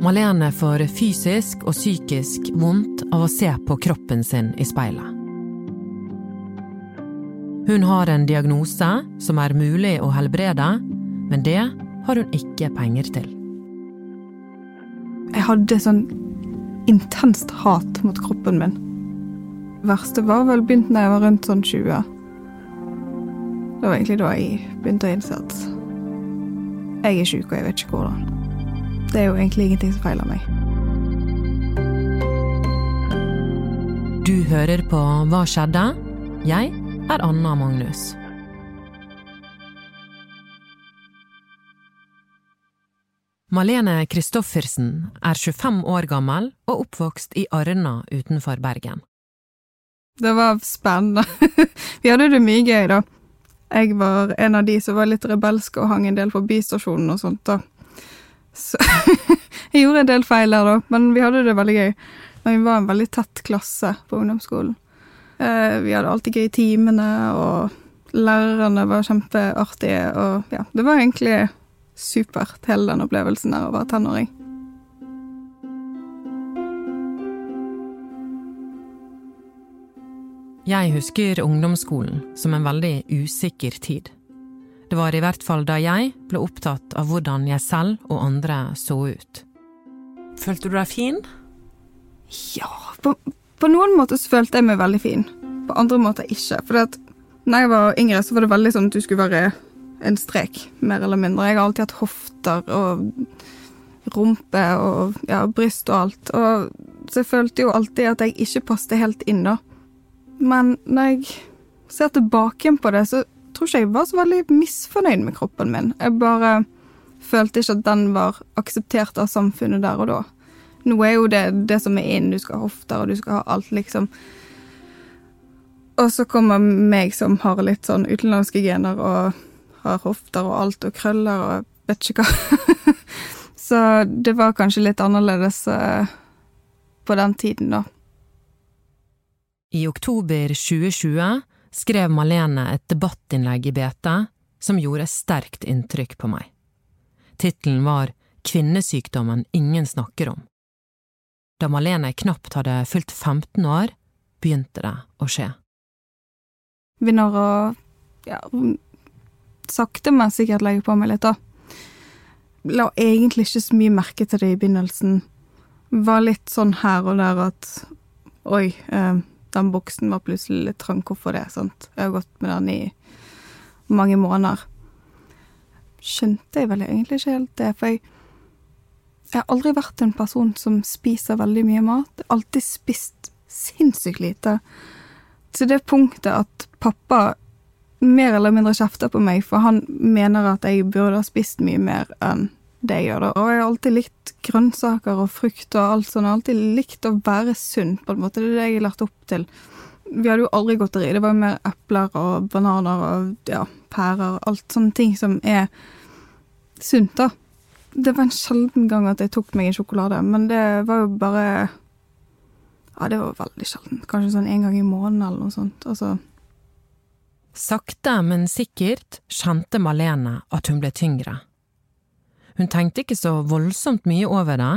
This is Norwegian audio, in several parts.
Malene får fysisk og psykisk vondt av å se på kroppen sin i speilet. Hun har en diagnose som er mulig å helbrede, men det har hun ikke penger til. Jeg hadde sånn intenst hat mot kroppen min. Det verste var vel begynt da jeg var rundt sånn 20. Det var egentlig da jeg begynte å innse at jeg er sjuk, og jeg vet ikke hvordan. Det er jo egentlig ingenting som feiler meg. Du hører på Hva skjedde? Jeg er Anna Magnus. Malene Christoffersen er 25 år gammel og oppvokst i Arna utenfor Bergen. Det var spennende. Vi hadde det mye gøy, da. Jeg var en av de som var litt rebelske og hang en del på bystasjonen og sånt, da. Så jeg gjorde en del feil der, da, men vi hadde det veldig gøy. Men vi var en veldig tett klasse på ungdomsskolen. Eh, vi hadde alltid gøy i timene, og lærerne var kjempeartige, og ja, det var egentlig supert, hele den opplevelsen der å være tenåring. Jeg husker ungdomsskolen som en veldig usikker tid. Det var i hvert fall da jeg ble opptatt av hvordan jeg selv og andre så ut. Følte du deg fin? Ja, på, på noen måter så følte jeg meg veldig fin. På andre måter ikke. For at når jeg var yngre, så var det veldig sånn at du skulle være en strek, mer eller mindre. Jeg har alltid hatt hofter og rumpe og ja, bryst og alt. Og så jeg følte jo alltid at jeg ikke passet helt inn, da. Men når jeg ser tilbake på det, så tror ikke jeg var så veldig misfornøyd med kroppen min. Jeg bare følte ikke at den var akseptert av samfunnet der og da. Nå er jo det det som er inn, du skal ha hofter, og du skal ha alt, liksom. Og så kommer meg som har litt sånn utenlandske gener og har hofter og alt og krøller og vet ikke hva. så det var kanskje litt annerledes uh, på den tiden, da. I oktober 2020 skrev Malene et debattinnlegg i BT som gjorde sterkt inntrykk på meg. Tittelen var Kvinnesykdommen ingen snakker om. Da Malene knapt hadde fylt 15 år, begynte det å skje. Begynner å ja, sakte, men sikkert legge på meg litt, da. La egentlig ikke så mye merke til det i begynnelsen. Var litt sånn her og der at oi, eh, den buksen var plutselig litt trang. Hvorfor det? sant? Jeg har gått med den i mange måneder. Skjønte jeg vel egentlig ikke helt det, for jeg, jeg har aldri vært en person som spiser veldig mye mat. Jeg har alltid spist sinnssykt lite. Til det punktet at pappa mer eller mindre kjefter på meg, for han mener at jeg burde ha spist mye mer enn det gjør. det. Og jeg har alltid likt grønnsaker og frukt og alt sånt. Jeg har alltid likt å være sunn, på en måte. Det er det jeg har lært opp til. Vi hadde jo aldri godteri. Det var jo mer epler og bananer og ja, pærer. Alt sånne ting som er sunt, da. Det var en sjelden gang at jeg tok meg en sjokolade, men det var jo bare Ja, det var veldig sjelden. Kanskje sånn en gang i måneden eller noe sånt. Altså Sakte, men sikkert kjente Malene at hun ble tyngre. Hun tenkte ikke så voldsomt mye over det,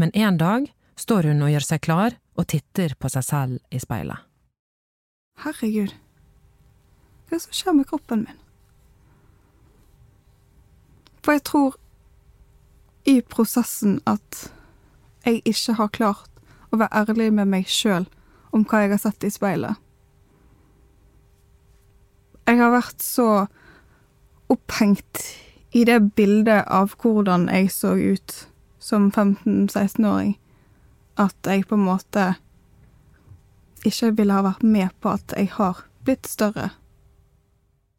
men en dag står hun og gjør seg klar og titter på seg selv i speilet. Herregud, hva er det som skjer med kroppen min? For jeg tror i prosessen at jeg ikke har klart å være ærlig med meg sjøl om hva jeg har sett i speilet. Jeg har vært så opphengt i det bildet av hvordan jeg så ut som 15-16-åring, at jeg på en måte ikke ville ha vært med på at jeg har blitt større.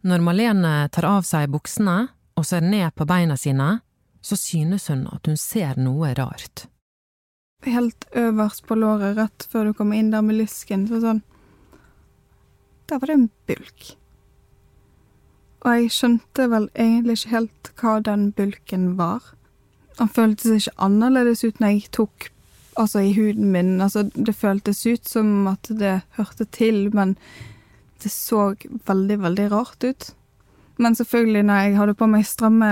Når Malene tar av seg buksene og ser ned på beina sine, så synes hun at hun ser noe rart. Helt øverst på låret, rett før du kommer inn der med lysken, så sånn Der var det en bulk. Og jeg skjønte vel egentlig ikke helt hva den bulken var. Han føltes ikke annerledes ut når jeg tok altså i huden min. Altså, det føltes ut som at det hørte til, men det så veldig, veldig rart ut. Men selvfølgelig, når jeg hadde på meg stramme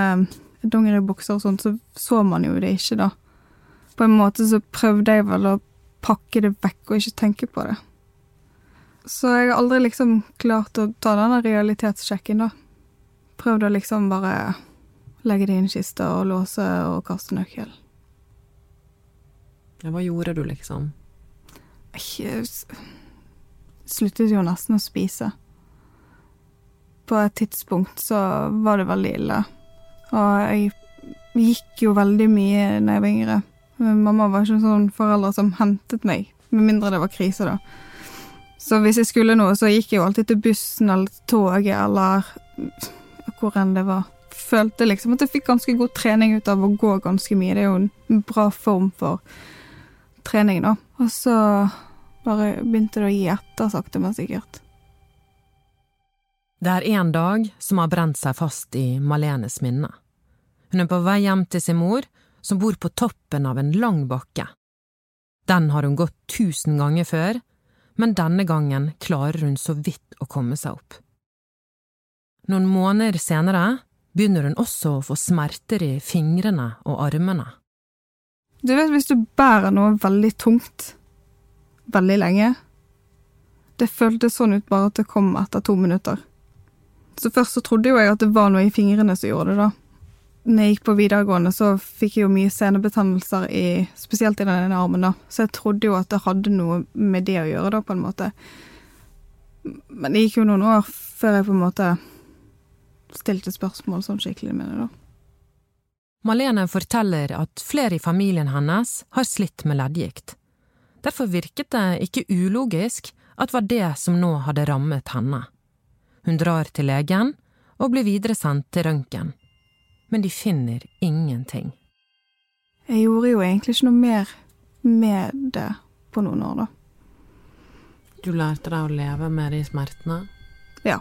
dongeribukser og sånt, så så man jo det ikke, da. på en måte så prøvde jeg vel å pakke det vekk og ikke tenke på det. Så jeg har aldri liksom klart å ta denne realitetssjekken, da. Prøvd å liksom bare legge det i kista og låse og kaste nøkkel. Ja, hva gjorde du, liksom? Jeg sluttet jo nesten å spise. På et tidspunkt så var det veldig ille. Og jeg gikk jo veldig mye da jeg var yngre. Mamma var ikke en sånn foreldre som hentet meg, med mindre det var krise, da. Så hvis jeg skulle noe, så gikk jeg jo alltid til bussen eller toget eller hvor enn det var. Følte liksom at jeg fikk ganske god trening ut av å gå ganske mye. Det er jo en bra form for trening, da. Og så bare begynte det å gi etter, sakte, men sikkert. Det er én dag som har brent seg fast i Malenes minne. Hun er på vei hjem til sin mor, som bor på toppen av en lang bakke. Den har hun gått tusen ganger før, men denne gangen klarer hun så vidt å komme seg opp. Noen måneder senere begynner hun også å få smerter i fingrene og armene. Du vet hvis du bærer noe veldig tungt veldig lenge Det føltes sånn ut bare at det kom etter to minutter. Så først så trodde jo jeg at det var noe i fingrene som gjorde det, da. Når jeg gikk på videregående, så fikk jeg jo mye senebetennelser i Spesielt i den ene armen, da. Så jeg trodde jo at det hadde noe med det å gjøre, da, på en måte. Men det gikk jo noen år før jeg på en måte stilte spørsmål sånn skikkelig med det, da. Malene forteller at flere i familien hennes har slitt med leddgikt. Derfor virket det ikke ulogisk at det var det som nå hadde rammet henne. Hun drar til legen og blir videresendt til røntgen, men de finner ingenting. Jeg gjorde jo egentlig ikke noe mer med det på noen år, da. Du lærte deg å leve med de smertene? Ja,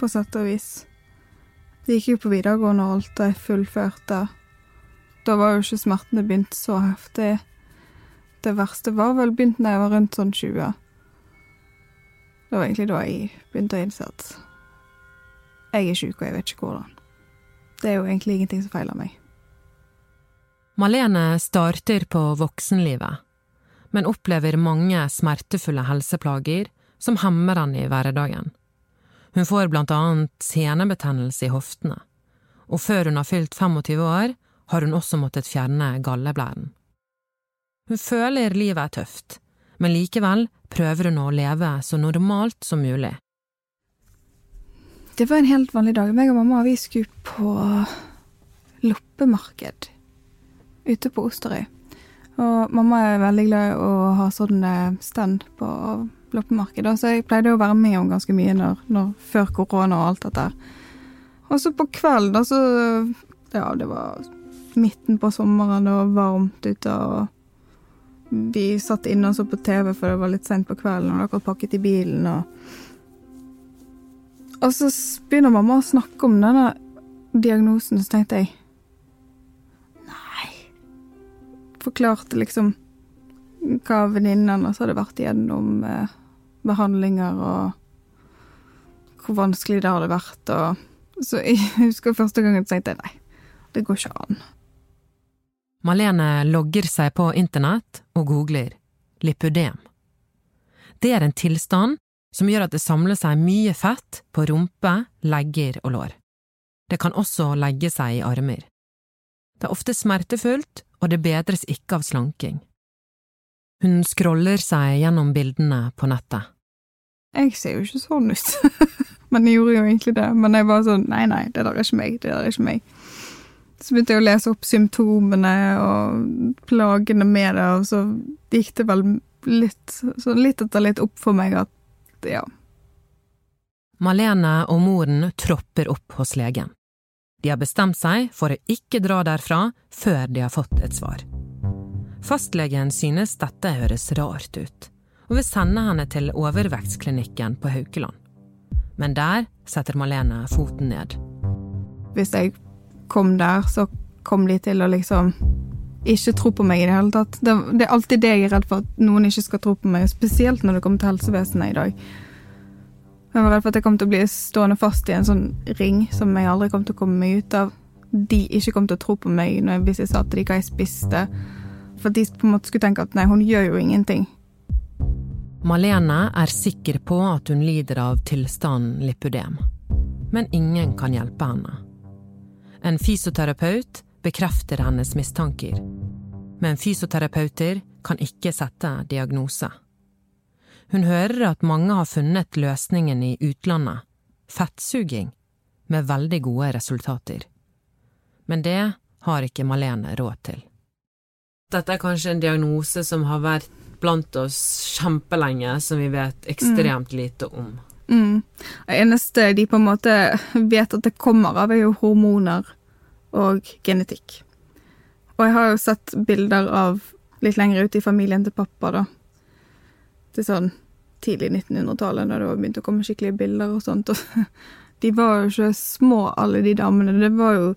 på sett og vis. Det gikk jo på videregående og alt, det, fullførte da var jo ikke smertene begynt så heftig. Det verste var vel begynt da jeg var rundt sånn 20. Det var egentlig da jeg begynte å innse at jeg er sjuk, og jeg vet ikke hvordan. Det er jo egentlig ingenting som feiler meg. Malene starter på voksenlivet, men opplever mange smertefulle helseplager som hemmer henne i hverdagen. Hun får blant annet senebetennelse i hoftene, og før hun har fylt 25 år, har hun også måttet fjerne galleblæren. Hun føler livet er tøft, men likevel prøver hun å leve så normalt som mulig. Det var en helt vanlig dag. Meg og mamma vi skulle på loppemarked ute på Osterøy. Og mamma er veldig glad i å ha sånn stand på loppemarked, så jeg pleide å være med om ganske mye når, når, før korona og alt dette. Og så på kvelden, da, så Ja, det var midten på sommeren og varmt ute. og Vi satt inne og så på TV, for det var litt sent på kvelden, og dere pakket i bilen. Og, og så begynner mamma å snakke om denne diagnosen, så tenkte jeg Nei. Forklarte liksom hva venninnene hadde vært igjennom eh, behandlinger, og hvor vanskelig det hadde vært. Og så jeg husker første gangen jeg tenkte nei, det går ikke an. Malene logger seg på internett og googler lipødem. Det er en tilstand som gjør at det samler seg mye fett på rumpe, legger og lår. Det kan også legge seg i armer. Det er ofte smertefullt, og det bedres ikke av slanking. Hun scroller seg gjennom bildene på nettet. Jeg ser jo ikke sånn ut, men jeg gjorde jo egentlig det. Men jeg var sånn nei, nei, det der er ikke meg, det der er ikke meg. Så begynte jeg å lese opp symptomene og plagene med det, og så gikk det vel litt, så litt etter litt opp for meg at ja. Malene og moren tropper opp hos legen. De har bestemt seg for å ikke dra derfra før de har fått et svar. Fastlegen synes dette høres rart ut, og vil sende henne til overvektsklinikken på Haukeland. Men der setter Malene foten ned. Hvis jeg kom der, så kom de til å liksom ikke tro på meg i det hele tatt. Det, det, er alltid det jeg er redd for, at noen ikke skal tro på meg, spesielt når det kommer til helsevesenet i dag. Jeg var redd for at jeg kom til å bli stående fast i en sånn ring som jeg aldri kom til å komme meg ut av. De ikke kom til å tro på meg hvis jeg sa til dem hva jeg spiste, For at de på en måte skulle tenke at nei, hun gjør jo ingenting. Malene er sikker på at hun lider av tilstanden lipødem, men ingen kan hjelpe henne. En fysioterapeut bekrefter hennes mistanker, men fysioterapeuter kan ikke sette diagnose. Hun hører at mange har funnet løsningen i utlandet, fettsuging, med veldig gode resultater. Men det har ikke Malene råd til. Dette er kanskje en diagnose som har vært blant oss kjempelenge, som vi vet ekstremt lite om. Mm. Eneste de på en måte vet at det kommer av, er jo hormoner og genetikk. Og jeg har jo sett bilder av litt lenger ute i familien til pappa, da. Til sånn tidlig 1900-tallet, da det var begynt å komme skikkelige bilder og sånt. Og de var jo ikke små, alle de damene. Det var jo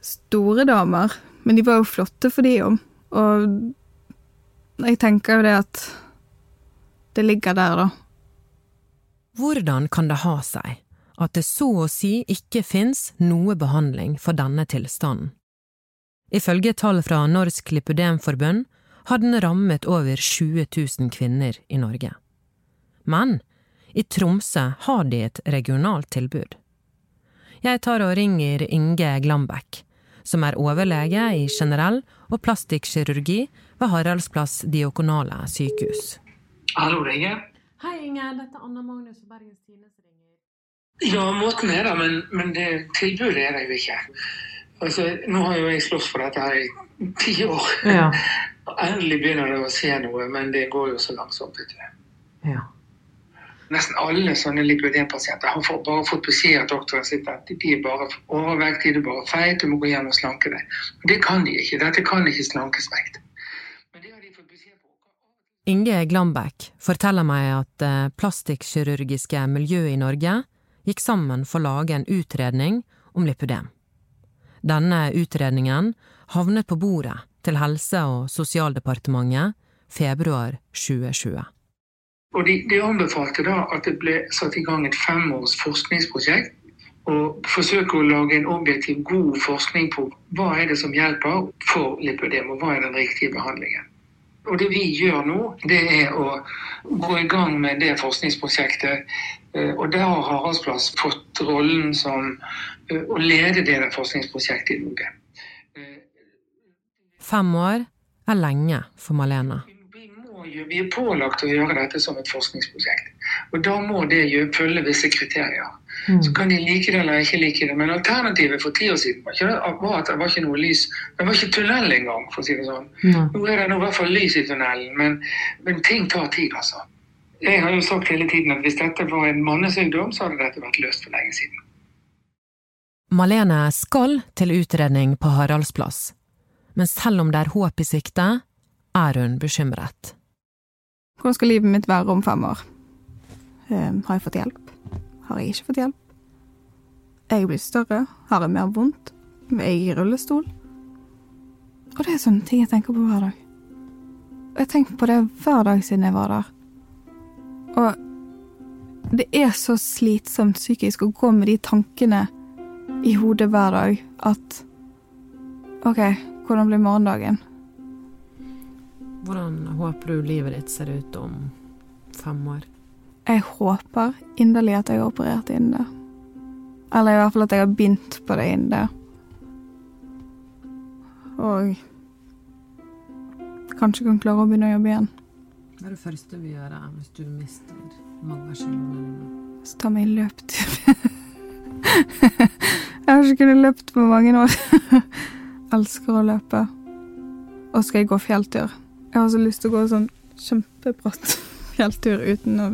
store damer, men de var jo flotte for de òg. Og jeg tenker jo det at det ligger der, da. Hvordan kan det ha seg at det så å si ikke fins noe behandling for denne tilstanden? Ifølge tall fra Norsk Lipødemforbund har den rammet over 20 000 kvinner i Norge. Men i Tromsø har de et regionalt tilbud. Jeg tar og ringer Inge Glambekk, som er overlege i generell og plastikkirurgi ved Haraldsplass diakonale sykehus. Hallo, det er Inge. Hei, Inge. Dette er Anna Magnus fra Bergens som ringer. Ja, måten er det, men, men det tilbudet er det jo ikke. Altså, nå har jo jeg slåss for dette her i ti år. Ja. Endelig begynner det å skje noe, men det går jo så langsomt. vet du. ja. Nesten alle sånne lipidempasienter har fått- bare fått beskjed av doktoren sin at de er bare overvektige, de er bare feit, du må gå igjen og slanke deg. Det kan de ikke. Dette kan ikke slankes på. Inge Glambekk forteller meg at det plastikkirurgiske miljøet i Norge gikk sammen for å lage en utredning om lipødem. Denne utredningen havnet på bordet til Helse- og sosialdepartementet februar 2020. Og de, de anbefalte da at det ble satt i gang et femårs forskningsprosjekt. Og forsøke å lage en objektiv, god forskning på hva er det som hjelper for lipødem, og hva er den riktige behandlingen. Og det vi gjør nå, det er å gå i gang med det forskningsprosjektet. eh, Og der har Haraldsplass fått rollen som eh, å lede det forskningsprosjektet i Norge. Fem år er lenge for Malene. Vi, er pålagt å gjøre dette som et forskningsprosjekt. Og da må det følge visse kriterier. Så kan de like det eller ikke like det. Men alternativet for ti år siden var, at det var ikke noe lys. Det var ikke tunnel engang, for å si det sånn. Nå er det nå i hvert fall lys i tunnelen, men, men ting tar tid, altså. Jeg har jo sagt hele tiden at hvis dette var en mannesykdom, så hadde dette vært løst for lenge siden. Malene skal til utredning på Haraldsplass, men selv om det er håp i sikte, er hun bekymret. Hvordan skal livet mitt være om fem år? Eh, har jeg fått hjelp? Har jeg ikke fått hjelp? Er jeg blitt større? Har jeg mer vondt? Er jeg i rullestol? Og det er sånne ting jeg tenker på hver dag. Og jeg tenker på det hver dag siden jeg var der. Og det er så slitsomt psykisk å gå med de tankene i hodet hver dag at OK, hvordan blir morgendagen? Hvordan håper du livet ditt ser ut om fem år? Jeg håper inderlig at jeg har operert inn det. Eller i hvert fall at jeg har begynt på det inn det. Og kanskje kan klare å begynne å jobbe igjen. Hva er det første vi gjør hvis du mister magaskinene dine? Så ta meg løptur. jeg har ikke kunnet løpt på mange år. Elsker å løpe. Og skal jeg gå fjelltur. Jeg har så lyst til å gå sånn kjempebratt fjelltur uten å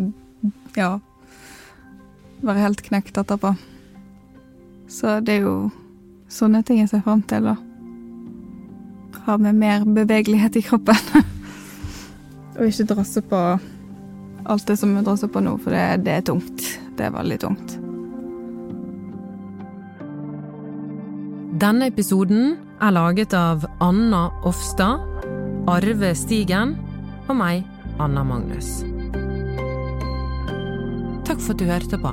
ja, være helt knekt etterpå. Så det er jo sånne ting jeg ser fram til, da. Ha med mer bevegelighet i kroppen. Og ikke drasse på alt det som vi drasser på nå, for det, det er tungt. Det er veldig tungt. Denne episoden er laget av Anna Offstad, Arve Stigen og meg, Anna Magnus. Takk for at du hørte på.